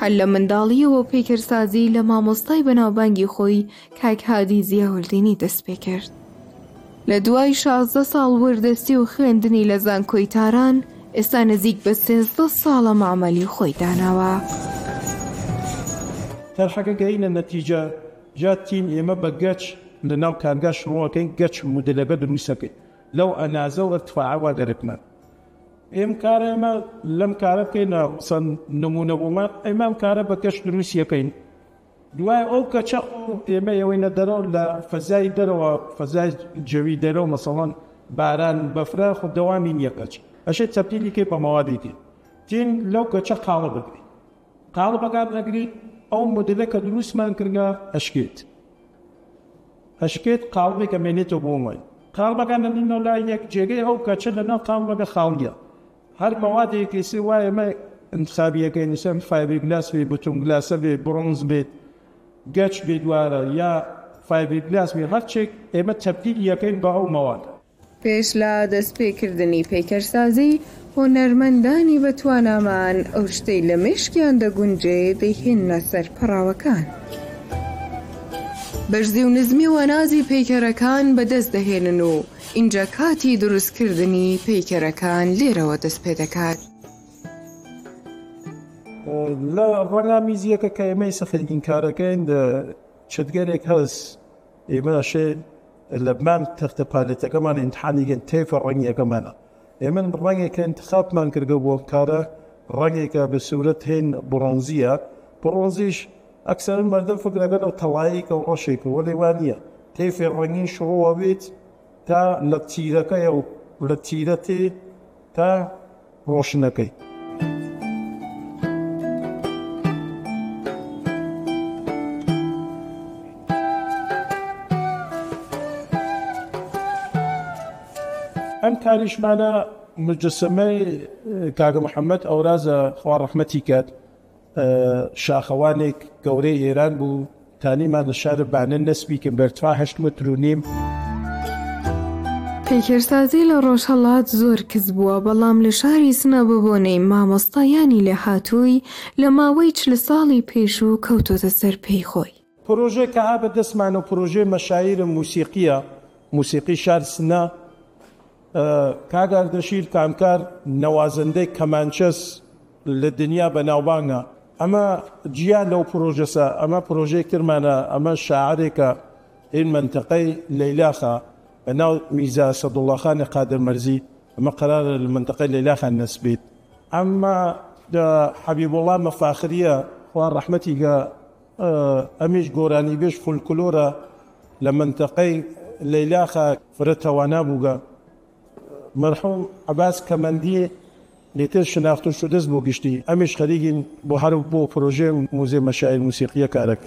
هەر لە منداڵیەوە پێکرسازی لە مامۆستای بەناوبانگی خۆی کاکهادی زیاوردینی دەست پێ کرد. لە دوای شازدە ساڵ وەردەستی و خوێندنی لە زانکۆی تاران ئێستا نزیک بە سێزدە ساڵە معمەلی خۆی داناوە. تەرحەکە گەینە نەتیجە جاتین ئێمە بە گەچ لە ناو کارگا شڕۆەکەی گەچ مدلەبە دروستەکەی لەو ئەنازە و ارتفاعوا دەرەکمان ئێم کارە ئێمە لەم کارە بکەینە سند نمونەبوومە ئەمام کارە بە گەشت دروستیەکەین دوای ئەو کەچە ئێمە ئەوەی دەرەوە لە فەزای دەرەوە فەزای جەوی دەرەوە مەسەڵەن باران بەفرە خو دەوامی نیەکەچ ئەشێ چەپیلیکێ بە مەوادێتی تین لەو کەچە قاڵە بگری قاڵ بەگار نەگری ئەو مدلە کە دروستمان کردگە هەشکێت. هەشکێت قاڵێکە مێنێتەوە بۆمەی قاڵ بەگان لە لای یەک جێگەی ئەو کەچە لەناو قاڵ بەگە خاڵگە هەر مەوادێکی سی وایە مە انتخابیەکەی نیسەم فایبری گلاس بێ بتون گلاسە بێ برۆنز بێت گەچ بێ دوارە یا فایبری گلاس بێ هەرچێک ئێمە تەبدیل یەکەین بە ئەو مەواد پێش لە دەستپێکردنی پێکەرسازی هۆنەرمەندانی بەتوانامان ئەو شتەی لە مشکیان دەگونجێ دەیهێنە سەر پەراوەکان. بەرزی و نزمی و نازی پەیکەرەکان بەدەست دەهێنن و اینجا کاتی دروستکردنی پەیکەرەکان لێرەوە دەست پێ دەکات. لە ڕەنامیزیەکە کە ئێمەی سەفرین کارەکەین چگەرێک هەست ئێمەشێ لە بمان تەختە پالێتەکەمان انتحانیگەن تێفە ڕەنگیەکەمانە ئێمە ڕەنگێکە انتخابمان کردگە بۆ کارە ڕەنگێکە بە سوورەت هێن بڕۆنزیە بڕۆنزیش ئەکسەر مەردە فکرەگەن و تەڵاییکە و ڕۆشێک وەڵێ وانە تێفێ ڕەنگین شڕەوە بێت تا لە تیرەکەی و لە تیرەتێ تا ڕۆشنەکەی. ئەم کاریشمانە مجسمەی کاگە محەممەد ئەورازە خوا ڕحمەتی کرد شاخەوانێک گەورەی ئێران بوو تانیمان لە شارە بانە نسبی کە بەرتوا هەشت متر و نیم. پێکرسازی لە ڕۆژهڵات زۆر کەس بووە بەڵام لە شاری سنە ببوونەی مامۆستایانی لە هاتووی لە ماوەی چل ساڵی پێش و کەوتۆتە سەر پێی خۆی. پرۆژێ کە ها بە دەستمان و پرۆژێ مەشاعرە موسیقیە موسیقی شار سنە کاگار دەشیر کامکار نەوازندەی کەمانچەس لە دنیا بە ناوبانگە. ئەمە گیان لەو پرۆژەسە ئەمە پرۆژەی کرمانە ئەمە شاعرێکە این منتەقەی لەیلاخە بە ناو میزا سەدوڵاخانی قادر مەرزی ئەمە قرار لە منتەقەی لەیلاخان نسبیت. ئەمما حەبیبوڵا مەفاخریە خوان ڕحمەتیگە ئەمیش گۆرانی بێش فولکلۆرە لە منتەقەی لەیلاخە فرە تەوانا بووگە مەرحوم عباس کەمەندی نیتیز شناخته شده از بو گشتی امش خریگین بو هر بو پروژه موزه مشاعر موسیقی کارک